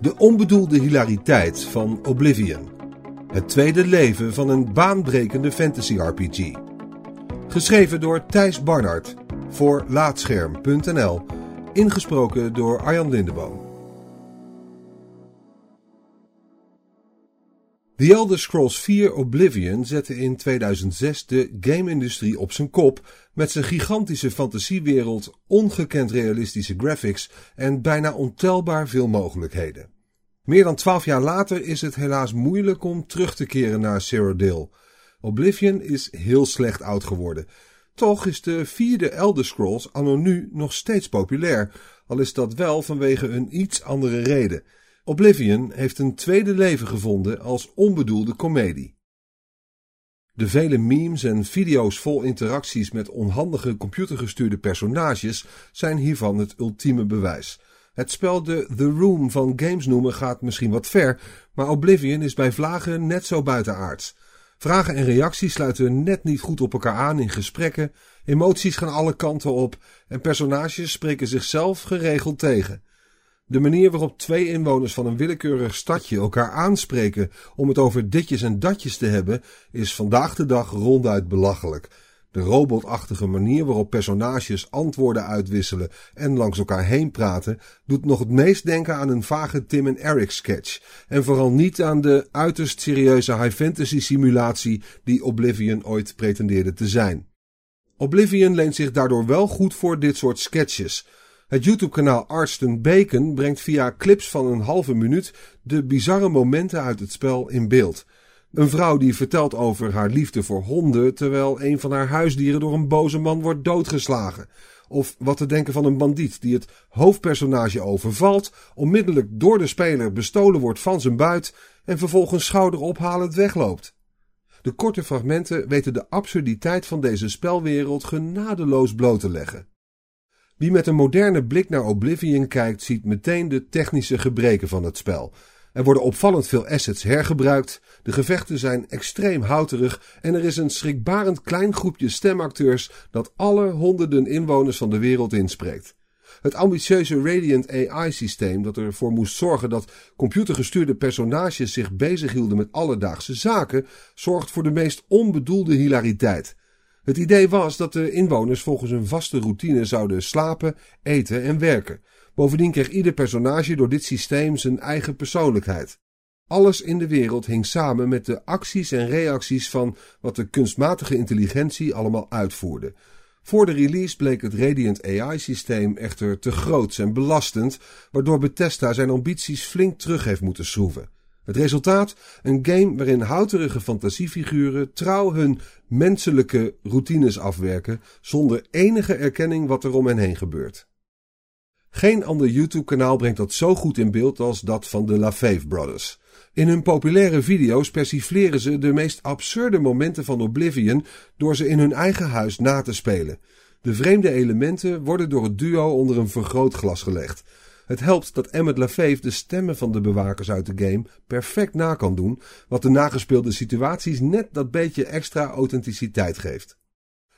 De onbedoelde hilariteit van Oblivion. Het tweede leven van een baanbrekende fantasy-RPG. Geschreven door Thijs Barnard voor Laatscherm.nl. Ingesproken door Arjan Lindeboom. The Elder Scrolls 4 Oblivion zette in 2006 de game-industrie op zijn kop met zijn gigantische fantasiewereld, ongekend realistische graphics en bijna ontelbaar veel mogelijkheden. Meer dan twaalf jaar later is het helaas moeilijk om terug te keren naar Cyrodiil. Oblivion is heel slecht oud geworden. Toch is de vierde Elder Scrolls anno nu nog steeds populair, al is dat wel vanwege een iets andere reden. Oblivion heeft een tweede leven gevonden als onbedoelde komedie. De vele memes en video's vol interacties met onhandige computergestuurde personages zijn hiervan het ultieme bewijs. Het spel de The Room van games noemen gaat misschien wat ver, maar Oblivion is bij vlagen net zo buitenaards. Vragen en reacties sluiten net niet goed op elkaar aan in gesprekken, emoties gaan alle kanten op en personages spreken zichzelf geregeld tegen. De manier waarop twee inwoners van een willekeurig stadje elkaar aanspreken om het over ditjes en datjes te hebben, is vandaag de dag ronduit belachelijk. De robotachtige manier waarop personages antwoorden uitwisselen en langs elkaar heen praten, doet nog het meest denken aan een vage Tim en Eric sketch. En vooral niet aan de uiterst serieuze high fantasy simulatie die Oblivion ooit pretendeerde te zijn. Oblivion leent zich daardoor wel goed voor dit soort sketches. Het YouTube-kanaal Arston Bacon brengt via clips van een halve minuut de bizarre momenten uit het spel in beeld. Een vrouw die vertelt over haar liefde voor honden terwijl een van haar huisdieren door een boze man wordt doodgeslagen. Of wat te denken van een bandiet die het hoofdpersonage overvalt, onmiddellijk door de speler bestolen wordt van zijn buit en vervolgens schouderophalend wegloopt. De korte fragmenten weten de absurditeit van deze spelwereld genadeloos bloot te leggen. Wie met een moderne blik naar Oblivion kijkt, ziet meteen de technische gebreken van het spel. Er worden opvallend veel assets hergebruikt, de gevechten zijn extreem houterig en er is een schrikbarend klein groepje stemacteurs dat alle honderden inwoners van de wereld inspreekt. Het ambitieuze Radiant AI-systeem dat ervoor moest zorgen dat computergestuurde personages zich bezighielden met alledaagse zaken, zorgt voor de meest onbedoelde hilariteit. Het idee was dat de inwoners volgens een vaste routine zouden slapen, eten en werken. Bovendien kreeg ieder personage door dit systeem zijn eigen persoonlijkheid. Alles in de wereld hing samen met de acties en reacties van wat de kunstmatige intelligentie allemaal uitvoerde. Voor de release bleek het Radiant AI-systeem echter te groot en belastend, waardoor Bethesda zijn ambities flink terug heeft moeten schroeven. Het resultaat? Een game waarin houterige fantasiefiguren trouw hun menselijke routines afwerken, zonder enige erkenning wat er om hen heen gebeurt. Geen ander YouTube-kanaal brengt dat zo goed in beeld als dat van de LaFave Brothers. In hun populaire video's persifleren ze de meest absurde momenten van Oblivion door ze in hun eigen huis na te spelen. De vreemde elementen worden door het duo onder een vergrootglas gelegd. Het helpt dat Emmet LaFave de stemmen van de bewakers uit de game perfect na kan doen, wat de nagespeelde situaties net dat beetje extra authenticiteit geeft.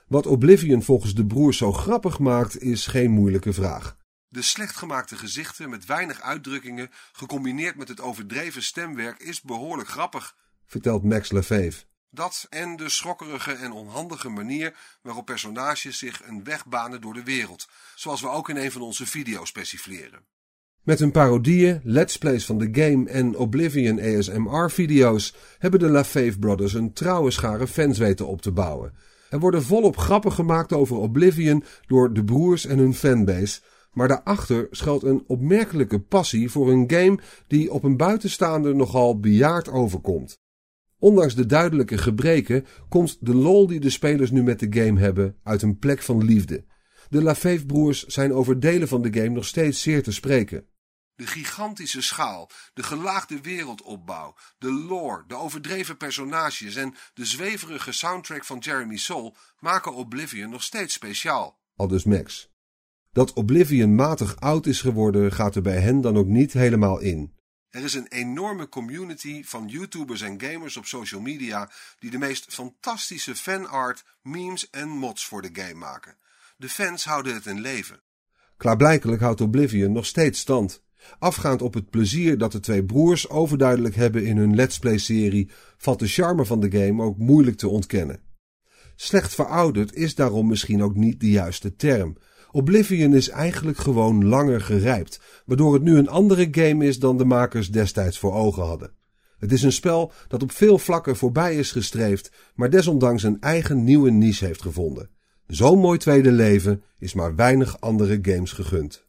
Wat Oblivion volgens de broers zo grappig maakt, is geen moeilijke vraag. De slecht gemaakte gezichten met weinig uitdrukkingen, gecombineerd met het overdreven stemwerk, is behoorlijk grappig, vertelt Max LaFave. Dat en de schokkerige en onhandige manier waarop personages zich een weg banen door de wereld, zoals we ook in een van onze video's persifleren. Met hun parodieën, let's plays van de game en Oblivion ASMR-video's hebben de LaFave Brothers een trouwe schare fans weten op te bouwen. Er worden volop grappen gemaakt over Oblivion door de broers en hun fanbase, maar daarachter schuilt een opmerkelijke passie voor een game die op een buitenstaander nogal bejaard overkomt. Ondanks de duidelijke gebreken komt de lol die de spelers nu met de game hebben uit een plek van liefde. De LaFave broers zijn over delen van de game nog steeds zeer te spreken. De gigantische schaal, de gelaagde wereldopbouw, de lore, de overdreven personages en de zweverige soundtrack van Jeremy Soule maken Oblivion nog steeds speciaal. Aldus Max. Dat Oblivion matig oud is geworden gaat er bij hen dan ook niet helemaal in. Er is een enorme community van YouTubers en gamers op social media die de meest fantastische fanart, memes en mods voor de game maken. De fans houden het in leven. Klaarblijkelijk houdt Oblivion nog steeds stand. Afgaand op het plezier dat de twee broers overduidelijk hebben in hun Let's Play-serie, valt de charme van de game ook moeilijk te ontkennen. Slecht verouderd is daarom misschien ook niet de juiste term. Oblivion is eigenlijk gewoon langer gerijpt, waardoor het nu een andere game is dan de makers destijds voor ogen hadden. Het is een spel dat op veel vlakken voorbij is gestreefd, maar desondanks een eigen nieuwe niche heeft gevonden. Zo'n mooi tweede leven is maar weinig andere games gegund.